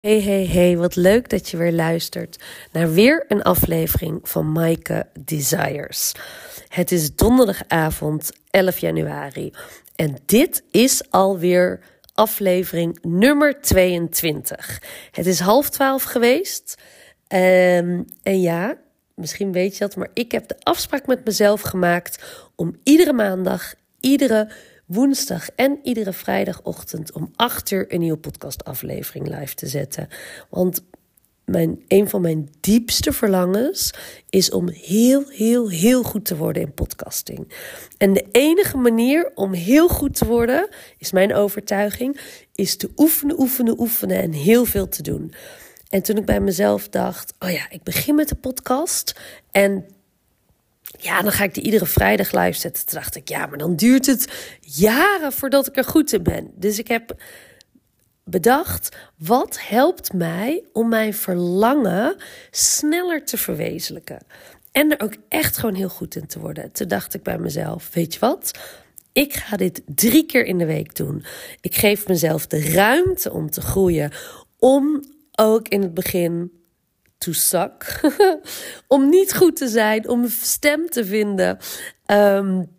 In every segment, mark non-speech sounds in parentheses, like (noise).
Hey, hey, hey, wat leuk dat je weer luistert naar weer een aflevering van Maaike Desires. Het is donderdagavond 11 januari en dit is alweer aflevering nummer 22. Het is half twaalf geweest um, en ja, misschien weet je dat, maar ik heb de afspraak met mezelf gemaakt om iedere maandag, iedere woensdag en iedere vrijdagochtend om 8 uur een nieuwe podcastaflevering live te zetten. Want mijn, een van mijn diepste verlangens is om heel, heel, heel goed te worden in podcasting. En de enige manier om heel goed te worden, is mijn overtuiging, is te oefenen, oefenen, oefenen en heel veel te doen. En toen ik bij mezelf dacht: oh ja, ik begin met de podcast en ja, dan ga ik die iedere vrijdag live zetten. Toen dacht ik, ja, maar dan duurt het jaren voordat ik er goed in ben. Dus ik heb bedacht, wat helpt mij om mijn verlangen sneller te verwezenlijken? En er ook echt gewoon heel goed in te worden. Toen dacht ik bij mezelf, weet je wat? Ik ga dit drie keer in de week doen. Ik geef mezelf de ruimte om te groeien. Om ook in het begin to suck. (laughs) om niet goed te zijn, om een stem te vinden. Um,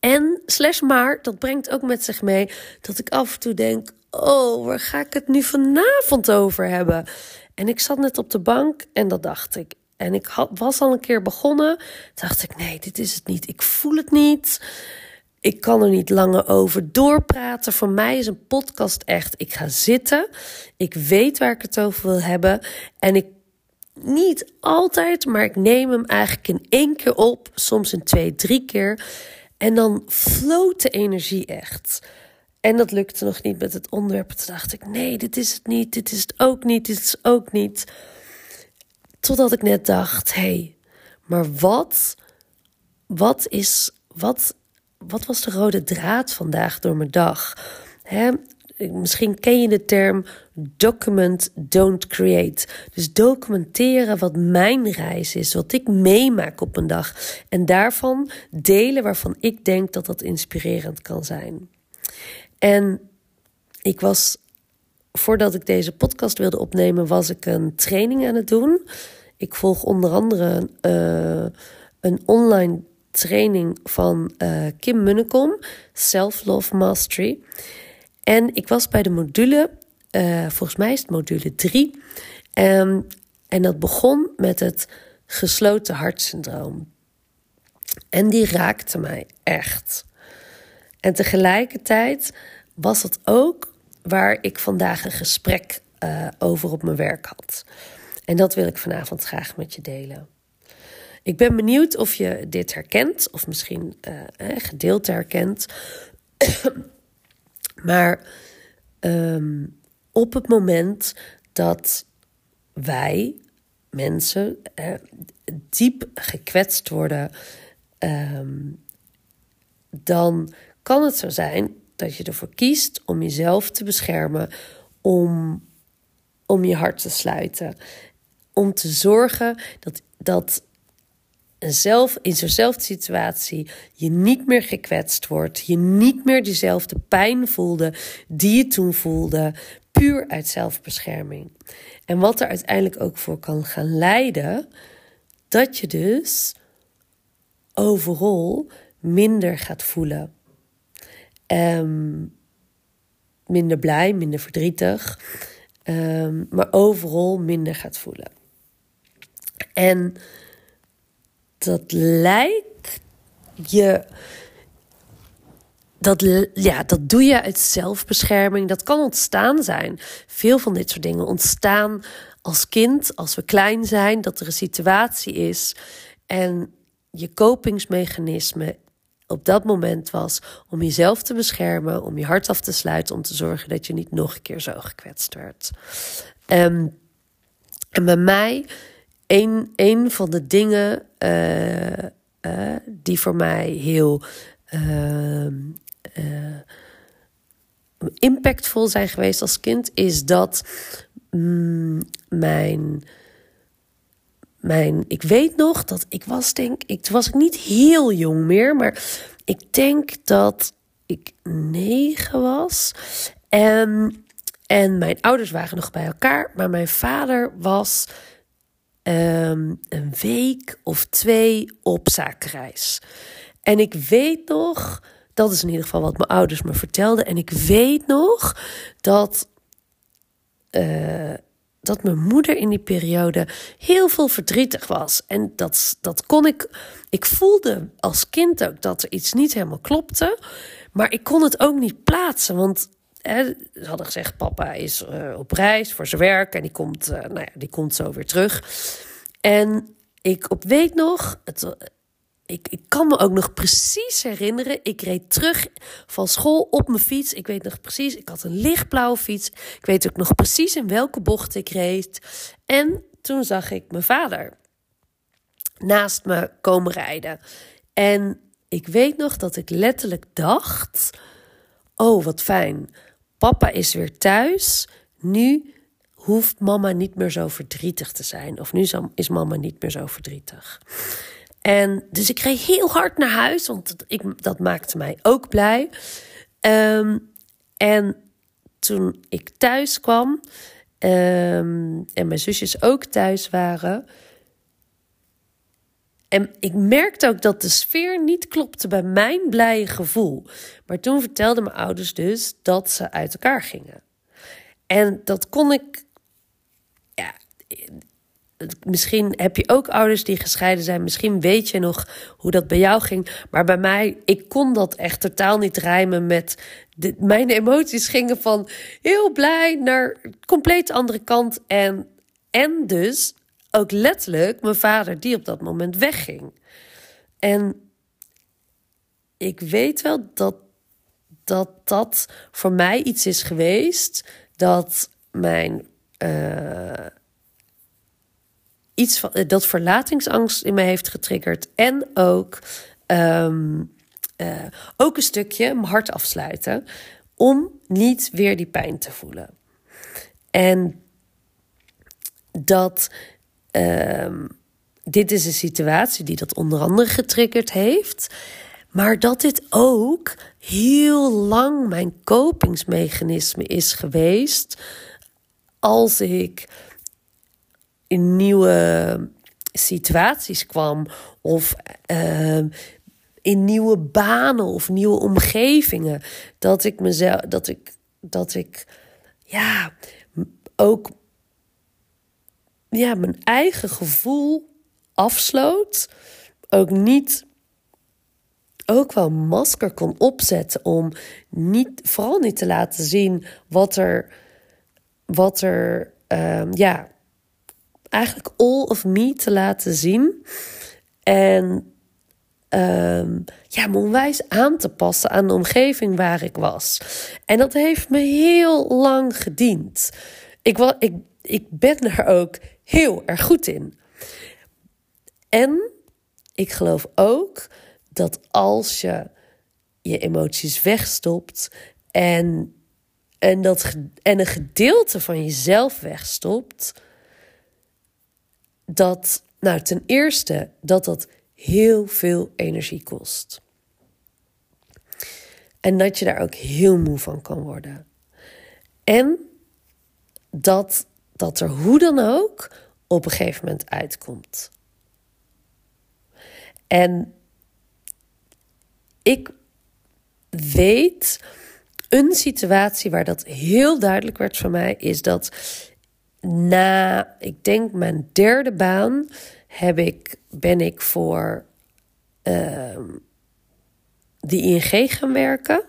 en slash maar, dat brengt ook met zich mee dat ik af en toe denk: oh, waar ga ik het nu vanavond over hebben? En ik zat net op de bank en dat dacht ik. En ik had, was al een keer begonnen. Dacht ik: nee, dit is het niet. Ik voel het niet. Ik kan er niet langer over doorpraten. Voor mij is een podcast echt. Ik ga zitten. Ik weet waar ik het over wil hebben. En ik niet altijd, maar ik neem hem eigenlijk in één keer op. Soms in twee, drie keer. En dan floot de energie echt. En dat lukte nog niet met het onderwerp. Toen dacht ik: nee, dit is het niet. Dit is het ook niet. Dit is ook niet. Totdat ik net dacht: hé, hey, maar wat, wat is, wat wat was de rode draad vandaag door mijn dag? Hè? Misschien ken je de term document, don't create. Dus documenteren wat mijn reis is, wat ik meemaak op een dag. En daarvan delen waarvan ik denk dat dat inspirerend kan zijn. En ik was, voordat ik deze podcast wilde opnemen, was ik een training aan het doen. Ik volg onder andere uh, een online training van uh, Kim Munnekom, Self Love Mastery. En ik was bij de module, uh, volgens mij is het module 3. Um, en dat begon met het gesloten hartsyndroom. En die raakte mij echt. En tegelijkertijd was het ook waar ik vandaag een gesprek uh, over op mijn werk had. En dat wil ik vanavond graag met je delen. Ik ben benieuwd of je dit herkent, of misschien uh, gedeelte herkent. (coughs) maar um, op het moment dat wij mensen uh, diep gekwetst worden, um, dan kan het zo zijn dat je ervoor kiest om jezelf te beschermen, om, om je hart te sluiten. Om te zorgen dat, dat zelf in zo'nzelfde situatie je niet meer gekwetst wordt, je niet meer diezelfde pijn voelde die je toen voelde, puur uit zelfbescherming. En wat er uiteindelijk ook voor kan gaan leiden, dat je dus overal minder gaat voelen. Um, minder blij, minder verdrietig, um, maar overal minder gaat voelen. En dat lijkt je. Dat, ja, dat doe je uit zelfbescherming. Dat kan ontstaan zijn. Veel van dit soort dingen ontstaan als kind, als we klein zijn, dat er een situatie is. En je kopingsmechanisme op dat moment was om jezelf te beschermen, om je hart af te sluiten, om te zorgen dat je niet nog een keer zo gekwetst werd. Um, en bij mij een, een van de dingen uh, uh, die voor mij heel uh, impactvol zijn geweest als kind, is dat mm, mijn. Mijn, ik weet nog dat ik was, denk ik, toen was ik niet heel jong meer, maar ik denk dat ik negen was. En En mijn ouders waren nog bij elkaar, maar mijn vader was ehm, een week of twee op zakenreis. En ik weet nog, dat is in ieder geval wat mijn ouders me vertelden. En ik weet nog dat, uh, dat mijn moeder in die periode heel veel verdrietig was. En dat, dat kon ik. Ik voelde als kind ook dat er iets niet helemaal klopte. Maar ik kon het ook niet plaatsen. Want ze hadden gezegd: papa is uh, op reis voor zijn werk. En die komt, uh, nou ja, die komt zo weer terug. En ik op weet nog, het, ik, ik kan me ook nog precies herinneren. Ik reed terug van school op mijn fiets. Ik weet nog precies, ik had een lichtblauwe fiets. Ik weet ook nog precies in welke bocht ik reed. En toen zag ik mijn vader naast me komen rijden. En ik weet nog dat ik letterlijk dacht: Oh, wat fijn. Papa is weer thuis. Nu hoeft mama niet meer zo verdrietig te zijn. Of nu is mama niet meer zo verdrietig. En dus ik reed heel hard naar huis, want ik, dat maakte mij ook blij. Ehm, en toen ik thuis kwam ehm, en mijn zusjes ook thuis waren. En ik merkte ook dat de sfeer niet klopte bij mijn blije gevoel. Maar toen vertelden mijn ouders dus dat ze uit elkaar gingen. En dat kon ik. Ja, misschien heb je ook ouders die gescheiden zijn. Misschien weet je nog hoe dat bij jou ging. Maar bij mij, ik kon dat echt totaal niet rijmen met. De, mijn emoties gingen van heel blij naar compleet andere kant. En, en dus ook letterlijk mijn vader, die op dat moment wegging. En ik weet wel dat dat, dat voor mij iets is geweest dat mijn. Uh, iets van, eh, dat verlatingsangst in mij heeft getriggerd. En ook, um, uh, ook een stukje mijn hart afsluiten. Om niet weer die pijn te voelen. En dat. Um, dit is een situatie die dat onder andere getriggerd heeft. Maar dat dit ook heel lang mijn kopingsmechanisme is geweest. Als ik in nieuwe situaties kwam of uh, in nieuwe banen of nieuwe omgevingen. Dat ik mezelf, dat ik, dat ik, ja, ook, ja, mijn eigen gevoel afsloot. Ook niet, ook wel masker kon opzetten om niet, vooral niet te laten zien wat er, wat er, uh, ja, eigenlijk all of me te laten zien. En um, ja, me onwijs aan te passen aan de omgeving waar ik was. En dat heeft me heel lang gediend. Ik, was, ik, ik ben er ook heel erg goed in. En ik geloof ook dat als je je emoties wegstopt en, en, dat, en een gedeelte van jezelf wegstopt, dat, nou, ten eerste dat dat heel veel energie kost. En dat je daar ook heel moe van kan worden. En dat dat er hoe dan ook op een gegeven moment uitkomt. En ik weet een situatie waar dat heel duidelijk werd voor mij, is dat na, ik denk mijn derde baan, heb ik, ben ik voor uh, de ING gaan werken.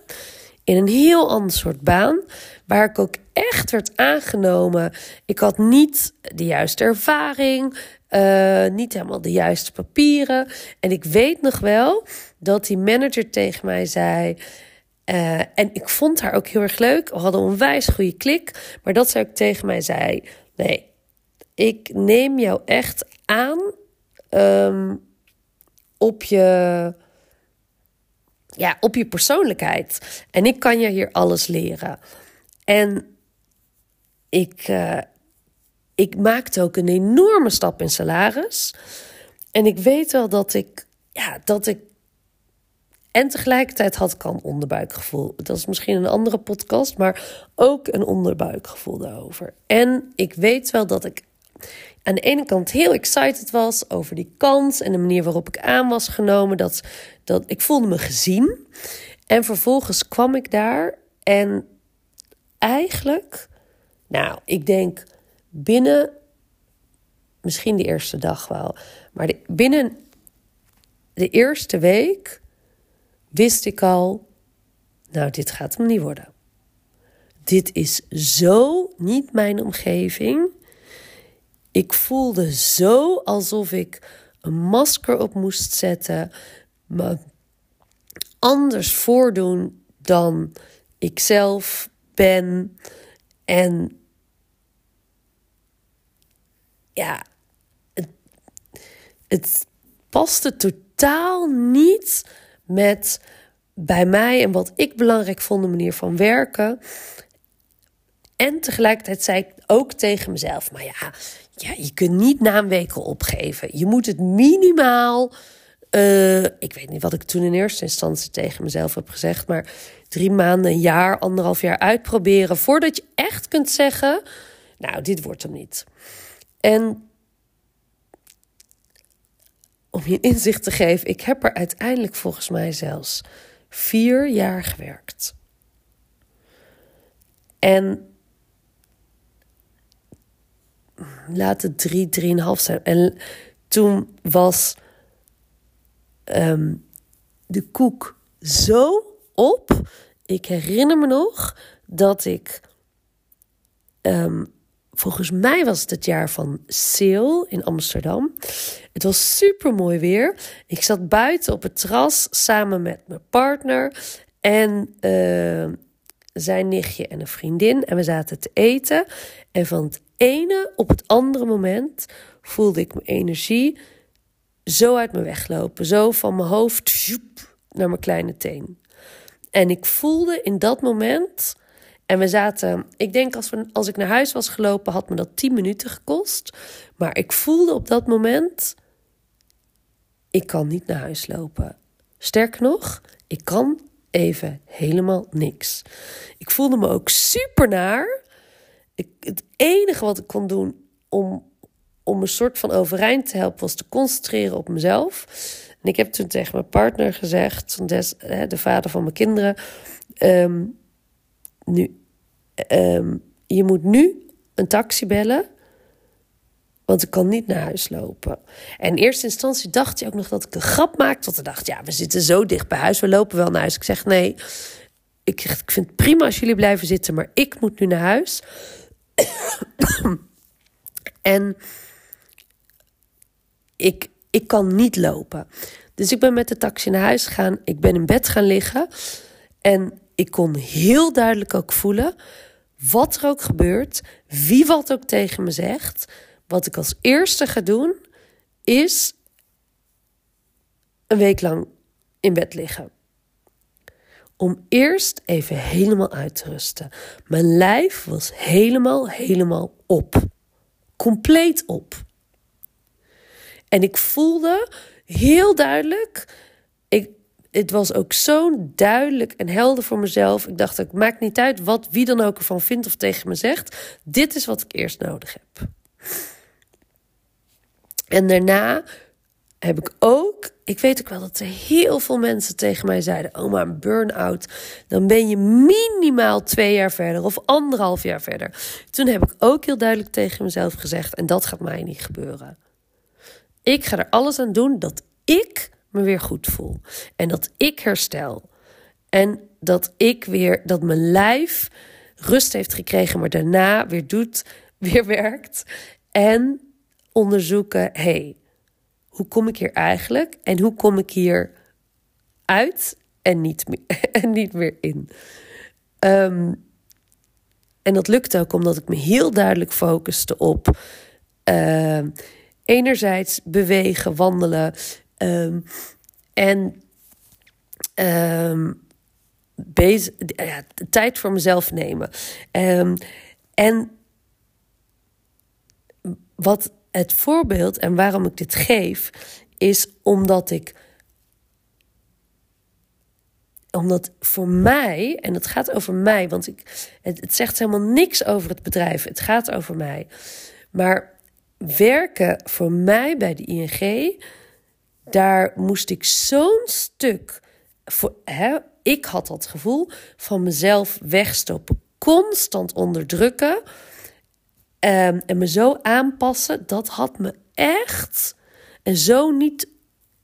In een heel ander soort baan. Waar ik ook echt werd aangenomen. Ik had niet de juiste ervaring. Uh, niet helemaal de juiste papieren. En ik weet nog wel dat die manager tegen mij zei. Uh, en ik vond haar ook heel erg leuk. We hadden een onwijs goede klik. Maar dat zij ook tegen mij zei: Nee, ik neem jou echt aan um, op je. Ja, op je persoonlijkheid. En ik kan je hier alles leren. En ik, uh, ik maakte ook een enorme stap in salaris. En ik weet wel dat ik, ja, dat ik En tegelijkertijd had ik een onderbuikgevoel. Dat is misschien een andere podcast, maar ook een onderbuikgevoel daarover. En ik weet wel dat ik aan de ene kant heel excited was over die kans en de manier waarop ik aan was genomen. Dat, dat ik voelde me gezien. En vervolgens kwam ik daar en eigenlijk, nou, ik denk binnen, misschien de eerste dag wel, maar binnen de eerste week wist ik al, nou, dit gaat hem niet worden. Dit is zo niet mijn omgeving. Ik voelde zo alsof ik een masker op moest zetten, me anders voordoen dan ik zelf ben. En ja, het, het paste totaal niet met bij mij en wat ik belangrijk vond, de manier van werken. En tegelijkertijd zei ik ook tegen mezelf: maar ja, ja je kunt niet na een opgeven. Je moet het minimaal. Uh, ik weet niet wat ik toen in eerste instantie tegen mezelf heb gezegd, maar drie maanden, een jaar, anderhalf jaar uitproberen voordat je echt kunt zeggen: Nou, dit wordt hem niet. En om je inzicht te geven, ik heb er uiteindelijk volgens mij zelfs vier jaar gewerkt. En laat het drie, drieënhalf zijn. En toen was ehm, de koek zo op. Ik herinner me nog dat ik um, volgens mij was het het jaar van Sale in Amsterdam. Het was super mooi weer. Ik zat buiten op het terras samen met mijn partner en uh, zijn nichtje en een vriendin. En we zaten te eten. En van het ene op het andere moment voelde ik mijn energie zo uit me weglopen. Zo van mijn hoofd naar mijn kleine teen. En ik voelde in dat moment en we zaten, ik denk als, we, als ik naar huis was gelopen, had me dat 10 minuten gekost. Maar ik voelde op dat moment, ik kan niet naar huis lopen. Sterker nog, ik kan even helemaal niks. Ik voelde me ook super naar. Ik, het enige wat ik kon doen om, om een soort van overeind te helpen, was te concentreren op mezelf. En ik heb toen tegen mijn partner gezegd, de vader van mijn kinderen. Um, nu, um, je moet nu een taxi bellen, want ik kan niet naar huis lopen. En in eerste instantie dacht hij ook nog dat ik een grap maakte. Want hij dacht, ja, we zitten zo dicht bij huis, we lopen wel naar huis. Ik zeg, nee, ik, ik vind het prima als jullie blijven zitten, maar ik moet nu naar huis. (coughs) en ik, ik kan niet lopen. Dus ik ben met de taxi naar huis gegaan. Ik ben in bed gaan liggen. En ik kon heel duidelijk ook voelen, wat er ook gebeurt, wie wat ook tegen me zegt, wat ik als eerste ga doen, is een week lang in bed liggen. Om eerst even helemaal uit te rusten. Mijn lijf was helemaal, helemaal op. Compleet op. En ik voelde heel duidelijk het was ook zo duidelijk en helder voor mezelf. Ik dacht, het maakt niet uit wat wie dan ook ervan vindt of tegen me zegt. Dit is wat ik eerst nodig heb. En daarna heb ik ook, ik weet ook wel dat er heel veel mensen tegen mij zeiden: Oh, maar een burn-out, dan ben je minimaal twee jaar verder of anderhalf jaar verder. Toen heb ik ook heel duidelijk tegen mezelf gezegd: En dat gaat mij niet gebeuren. Ik ga er alles aan doen dat ik me weer goed voel. En dat ik herstel. En dat ik weer, dat mijn lijf rust heeft gekregen, maar daarna weer doet, (laughs) weer werkt. En onderzoeken, hey, hoe kom ik hier eigenlijk? En hoe kom ik hier uit en niet meer, (laughs) en niet meer in? Ehm, en dat lukt ook omdat ik me heel duidelijk focuste op uh, enerzijds bewegen, wandelen, Um, en um, tijd voor mezelf nemen. Um, en wat het voorbeeld en waarom ik dit geef, is omdat ik omdat voor mij, en het gaat over mij, want ik, het zegt helemaal niks over het bedrijf. Het gaat over mij. Maar werken voor mij bij de ING, daar moest ik zo'n stuk. Voor, hè, ik had dat gevoel van mezelf wegstoppen, constant onderdrukken um, en me zo aanpassen. Dat had me echt en zo niet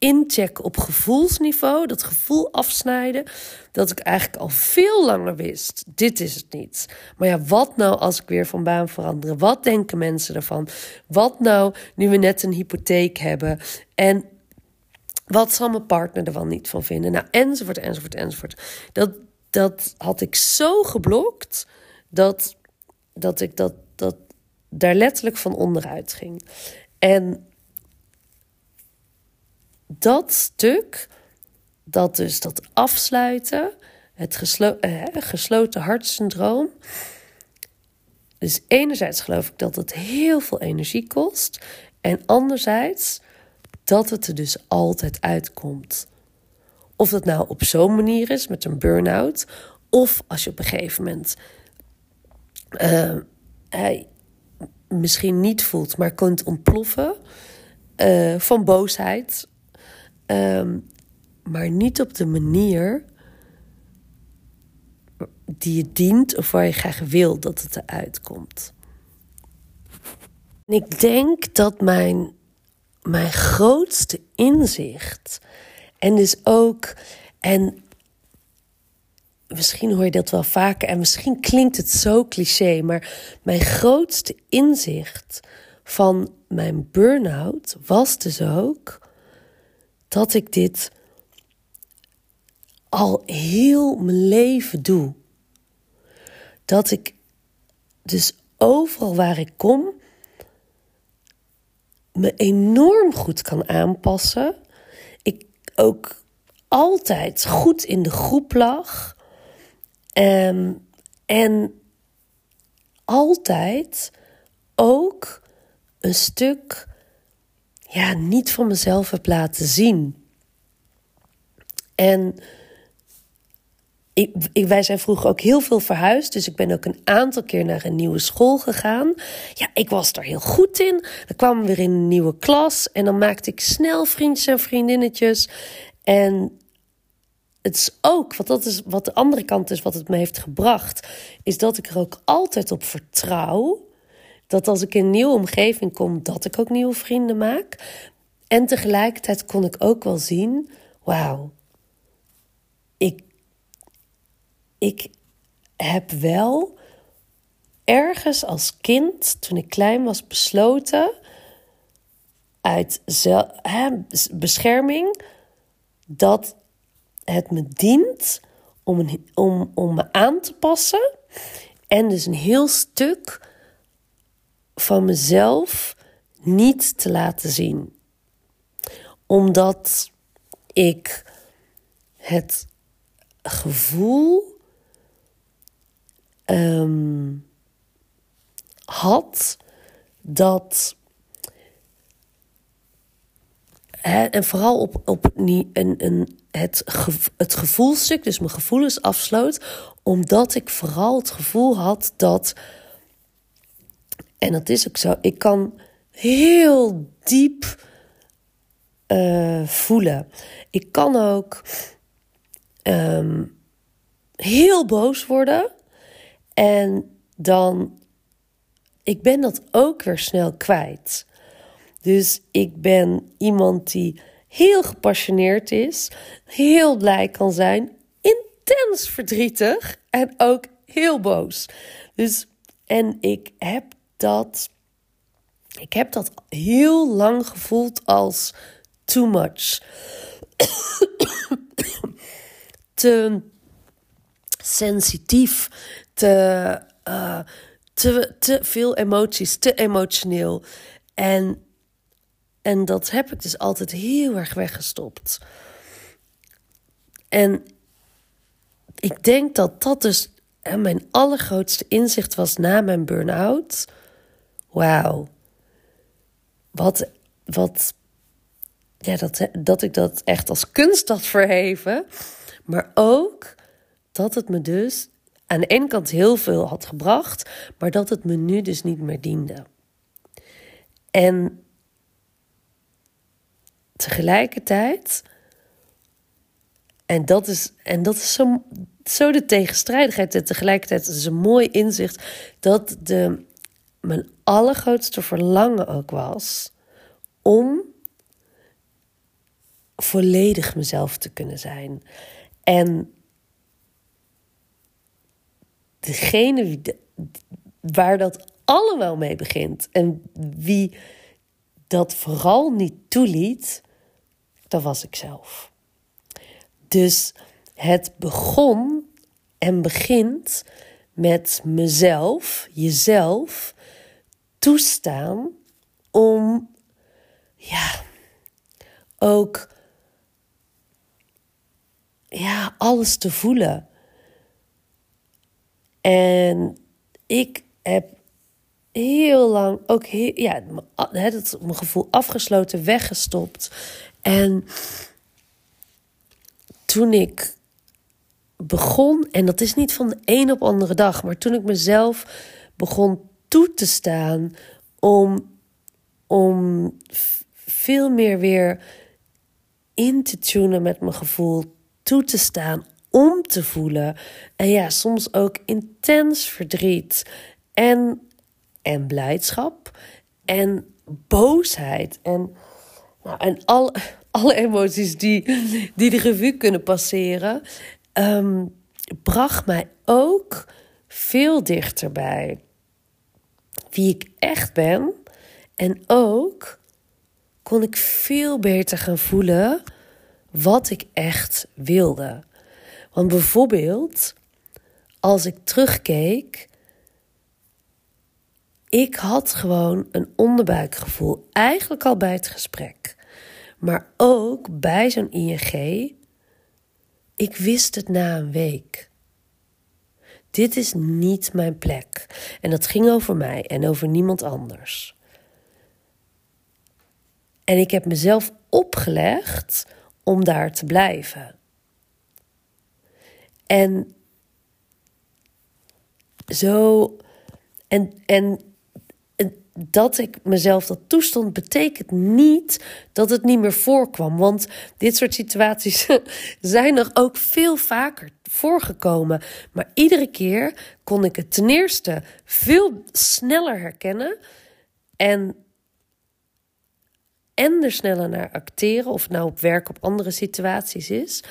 inchecken op gevoelsniveau, dat gevoel afsnijden, dat ik eigenlijk al veel langer wist: dit is het niet. Maar ja, wat nou als ik weer van baan verander? Wat denken mensen ervan? Wat nou nu we net een hypotheek hebben? En wat zal mijn partner er wel niet van vinden? Nou, enzovoort, enzovoort, enzovoort. Dat, dat had ik zo geblokt dat, dat ik dat, dat daar letterlijk van onderuit ging. En dat stuk, dat dus dat afsluiten, het eh, gesloten hartsyndroom. Dus enerzijds geloof ik dat het heel veel energie kost. En anderzijds dat het er dus altijd uitkomt. Of dat nou op zo'n manier is met een burn-out. Of als je op een gegeven moment uh, hij misschien niet voelt, maar kunt ontploffen uh, van boosheid Ehm, maar niet op de manier die je dient of waar je graag wil dat het eruit komt. Ik denk dat mijn, mijn grootste inzicht, en dus ook, en misschien hoor je dat wel vaker en misschien klinkt het zo cliché, maar mijn grootste inzicht van mijn burn-out was dus ook dat ik dit al heel mijn leven doe. Dat ik dus overal waar ik kom me enorm goed kan aanpassen. Ik ook altijd goed in de groep lag. Um, en altijd ook een stuk ja, niet van mezelf heb laten zien. En ik, ik, wij zijn vroeger ook heel veel verhuisd. Dus ik ben ook een aantal keer naar een nieuwe school gegaan. Ja, ik was er heel goed in. Dan kwam we weer in een nieuwe klas. En dan maakte ik snel vriendjes en vriendinnetjes. En het is ook, wat, dat is, wat de andere kant is, wat het me heeft gebracht, is dat ik er ook altijd op vertrouw dat als ik in een nieuwe omgeving kom, dat ik ook nieuwe vrienden maak. En tegelijkertijd kon ik ook wel zien: wauw, ik, ik heb wel ergens als kind, toen ik klein was, besloten uit hè, bescherming dat het me dient om, om, om me aan te passen. En dus een heel stuk van mezelf niet te laten zien. Omdat ik het gevoel ehm, had dat. en vooral op, op een, een, het, het gevoelstuk, dus mijn gevoelens afsloot, omdat ik vooral het gevoel had dat en dat is ook zo. Ik kan heel diep uh, voelen. Ik kan ook um, heel boos worden. En dan. Ik ben dat ook weer snel kwijt. Dus ik ben iemand die heel gepassioneerd is, heel blij kan zijn, intens verdrietig en ook heel boos. Dus en ik heb dat. Ik heb dat heel lang gevoeld als too much. te sensitief, te, uh, te, te veel emoties, te emotioneel. En, en dat heb ik dus altijd heel erg weggestopt. En ik denk dat dat dus mijn allergrootste inzicht was na mijn burn-out wauw. Wat, wat, ja, dat, dat ik dat echt als kunst had verheven. Maar ook dat het me dus aan de ene kant heel veel had gebracht, maar dat het me nu dus niet meer diende. En tegelijkertijd, en dat is, en dat is zo, zo de tegenstrijdigheid, en tegelijkertijd is een mooi inzicht dat de, mijn allergrootste verlangen ook was om volledig mezelf te kunnen zijn. En degene waar dat allemaal mee begint en wie dat vooral niet toeliet, dat was ik zelf. Dus het begon en begint met mezelf, jezelf toestaan om ja, ook ja, alles te voelen. En ik heb heel lang ook heel, ja, het, mijn gevoel afgesloten, weggestopt. En toen ik begon, en dat is niet van de een op andere dag, maar toen ik mezelf begon toe te staan om, om veel meer weer in te tunen met mijn gevoel, toe te staan om te voelen. En ja, soms ook intens verdriet en, en blijdschap en boosheid en, nou, en al, (laughs) alle emoties die, die de revue kunnen passeren, ehm, bracht mij ook veel dichterbij wie ik echt ben. En ook kon ik veel beter gaan voelen wat ik echt wilde. Want bijvoorbeeld, als ik terugkeek, ik had gewoon een onderbuikgevoel, eigenlijk al bij het gesprek, maar ook bij zo'n ING. Ik wist het na een week. Dit is niet mijn plek. En dat ging over mij en over niemand anders. En ik heb mezelf opgelegd om daar te blijven. En zo. En, en dat ik mezelf dat toestond, betekent niet dat het niet meer voorkwam. Want dit soort situaties (laughs) zijn er ook veel vaker voorgekomen. Maar iedere keer kon ik het ten eerste veel sneller herkennen. En, er sneller naar acteren. Of nou op werk op andere situaties is.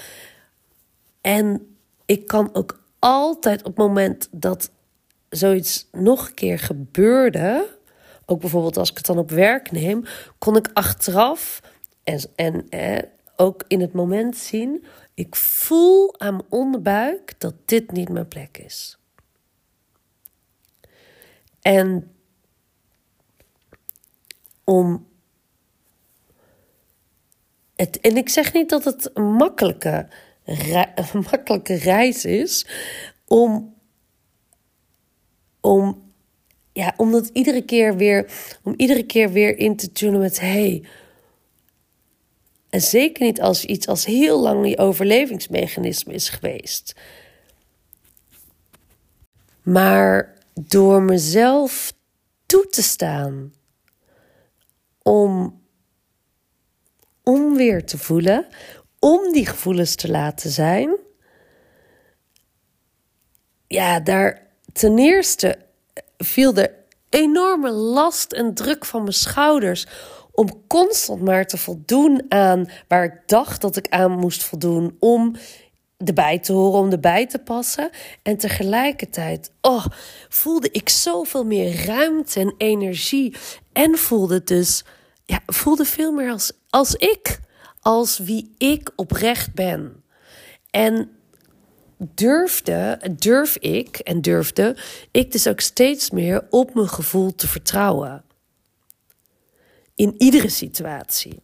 En ik kan ook altijd op het moment dat zoiets nog een keer gebeurde, ook bijvoorbeeld als ik het dan op werk neem, kon ik achteraf en, en ook in het moment zien, ik voel aan mijn onderbuik dat dit niet mijn plek is. En om het, en ik zeg niet dat het een makkelijke (laughs) een makkelijke reis is om, om, ja, om dat iedere keer weer, om iedere keer weer in te tunen met hey. En zeker niet als iets als heel lang je overlevingsmechanisme is geweest. Maar door mezelf toe te staan om, om weer te voelen, om die gevoelens te laten zijn. Ja, daar ten eerste viel de enorme last en druk van mijn schouders om constant maar te voldoen aan waar ik dacht dat ik aan moest voldoen om erbij te horen, om erbij te passen. En tegelijkertijd, oh, voelde ik zoveel meer ruimte en energie en voelde dus, ja, voelde veel meer als, als ik als wie ik oprecht ben. En durfde, durf ik en durfde ik dus ook steeds meer op mijn gevoel te vertrouwen. In iedere situatie.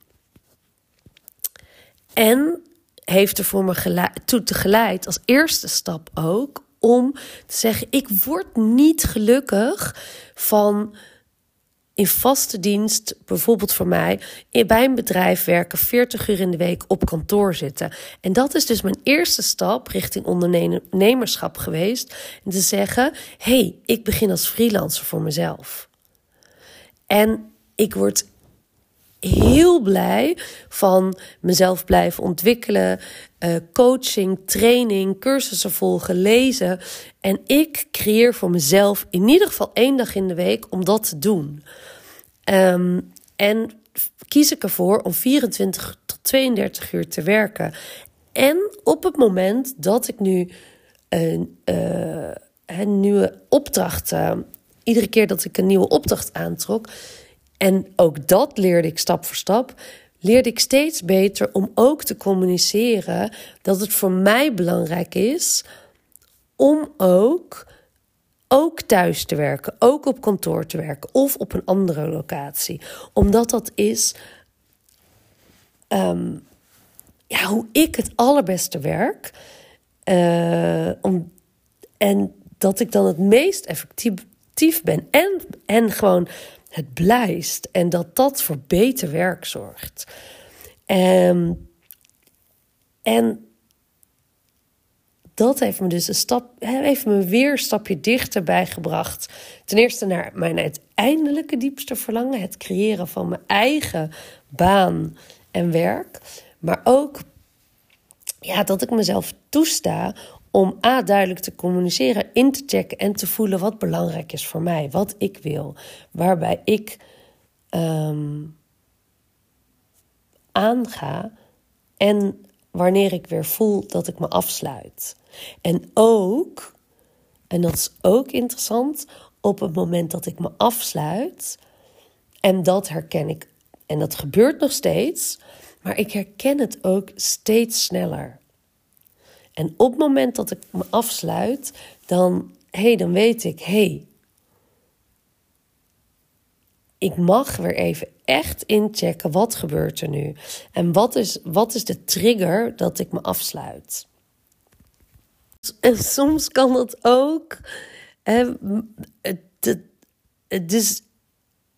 En heeft er voor me toe te geleid als eerste stap ook om te zeggen: ik word niet gelukkig van in vaste dienst, bijvoorbeeld voor mij, bij een bedrijf werken, 40 uur in de week op kantoor zitten. En dat is dus mijn eerste stap richting ondernemerschap geweest. Te zeggen: hey, ik begin als freelancer voor mezelf. En ik word heel blij van mezelf blijven ontwikkelen, uh, coaching, training, cursussen volgen, lezen. En ik creëer voor mezelf in ieder geval één dag in de week om dat te doen. Um, en kies ik ervoor om 24 tot 32 uur te werken. En op het moment dat ik nu een, uh, een nieuwe opdracht, iedere keer dat ik een nieuwe opdracht aantrok, en ook dat leerde ik stap voor stap. Leerde ik steeds beter om ook te communiceren dat het voor mij belangrijk is om ook, ook thuis te werken, ook op kantoor te werken of op een andere locatie. Omdat dat is ehm, ja, hoe ik het allerbeste werk. Uh, om, en dat ik dan het meest effectief ben. En, en gewoon het blijst en dat dat voor beter werk zorgt. Um, en dat heeft me dus een stap, heeft me weer een stapje dichterbij gebracht. Ten eerste naar mijn uiteindelijke diepste verlangen, het creëren van mijn eigen baan en werk. Maar ook ja, dat ik mezelf toesta om A, duidelijk te communiceren, in te checken en te voelen wat belangrijk is voor mij, wat ik wil, waarbij ik um, aanga en wanneer ik weer voel dat ik me afsluit. En ook, en dat is ook interessant, op het moment dat ik me afsluit, en dat herken ik, en dat gebeurt nog steeds, maar ik herken het ook steeds sneller. En op het moment dat ik me afsluit, dan, hey, dan weet ik, hey, ik mag weer even echt inchecken wat gebeurt er nu. En wat is, wat is de trigger dat ik me afsluit. En soms kan dat ook. Hè, dus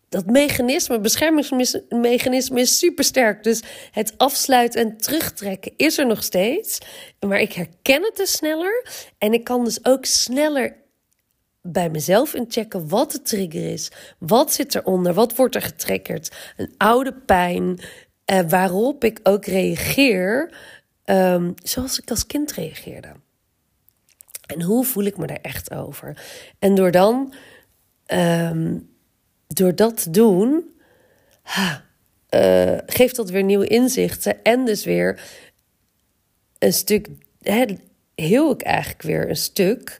dat mechanisme, beschermingsmechanisme is super sterk. Dus het afsluiten en terugtrekken is er nog steeds. Maar ik herken het dus sneller. En ik kan dus ook sneller bij mezelf inchecken wat de trigger is. Wat zit eronder? Wat wordt er getriggerd? Een oude pijn. Eh, waarop ik ook reageer um, zoals ik als kind reageerde. En hoe voel ik me daar echt over? En door dan. Um, door dat te doen, uh, geeft dat weer nieuwe inzichten. En dus weer een stuk, hè, heel ik eigenlijk weer een stuk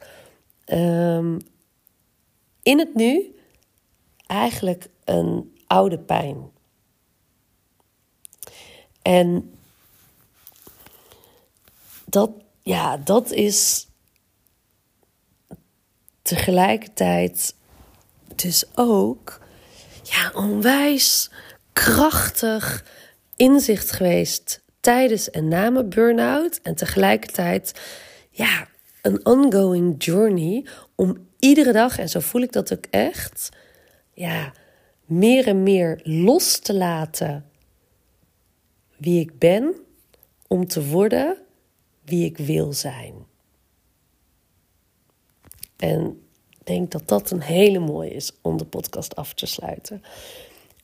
um, in het nu, eigenlijk een oude pijn. En dat, ja, dat is tegelijkertijd dus ook ja, onwijs krachtig inzicht geweest tijdens en na mijn burn-out. En tegelijkertijd, ja, een ongoing journey om iedere dag, en zo voel ik dat ook echt, ja, meer en meer los te laten wie ik ben, om te worden wie ik wil zijn. En denk dat dat een hele mooie is om de podcast af te sluiten.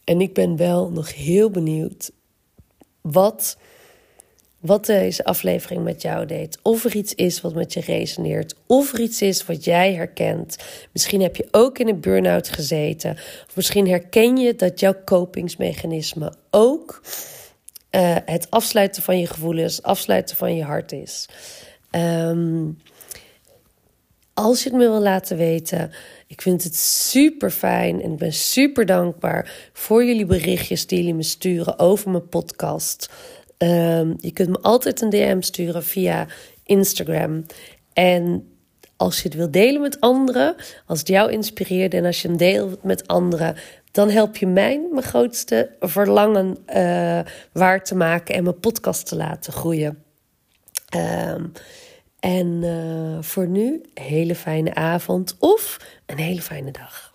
En ik ben wel nog heel benieuwd wat, wat deze aflevering met jou deed. Of er iets is wat met je resoneert. Of er iets is wat jij herkent. Misschien heb je ook in een burn-out gezeten. Of misschien herken je dat jouw kopingsmechanisme ook uh, het afsluiten van je gevoelens, afsluiten van je hart is. Um, als je het me wil laten weten, ik vind het super fijn en ik ben super dankbaar voor jullie berichtjes die jullie me sturen over mijn podcast. Um, je kunt me altijd een DM sturen via Instagram. En als je het wil delen met anderen, als het jou inspireert en als je hem deelt met anderen, dan help je mij mijn grootste verlangen uh, waar te maken en mijn podcast te laten groeien. Um, en uh, voor nu, hele fijne avond of een hele fijne dag.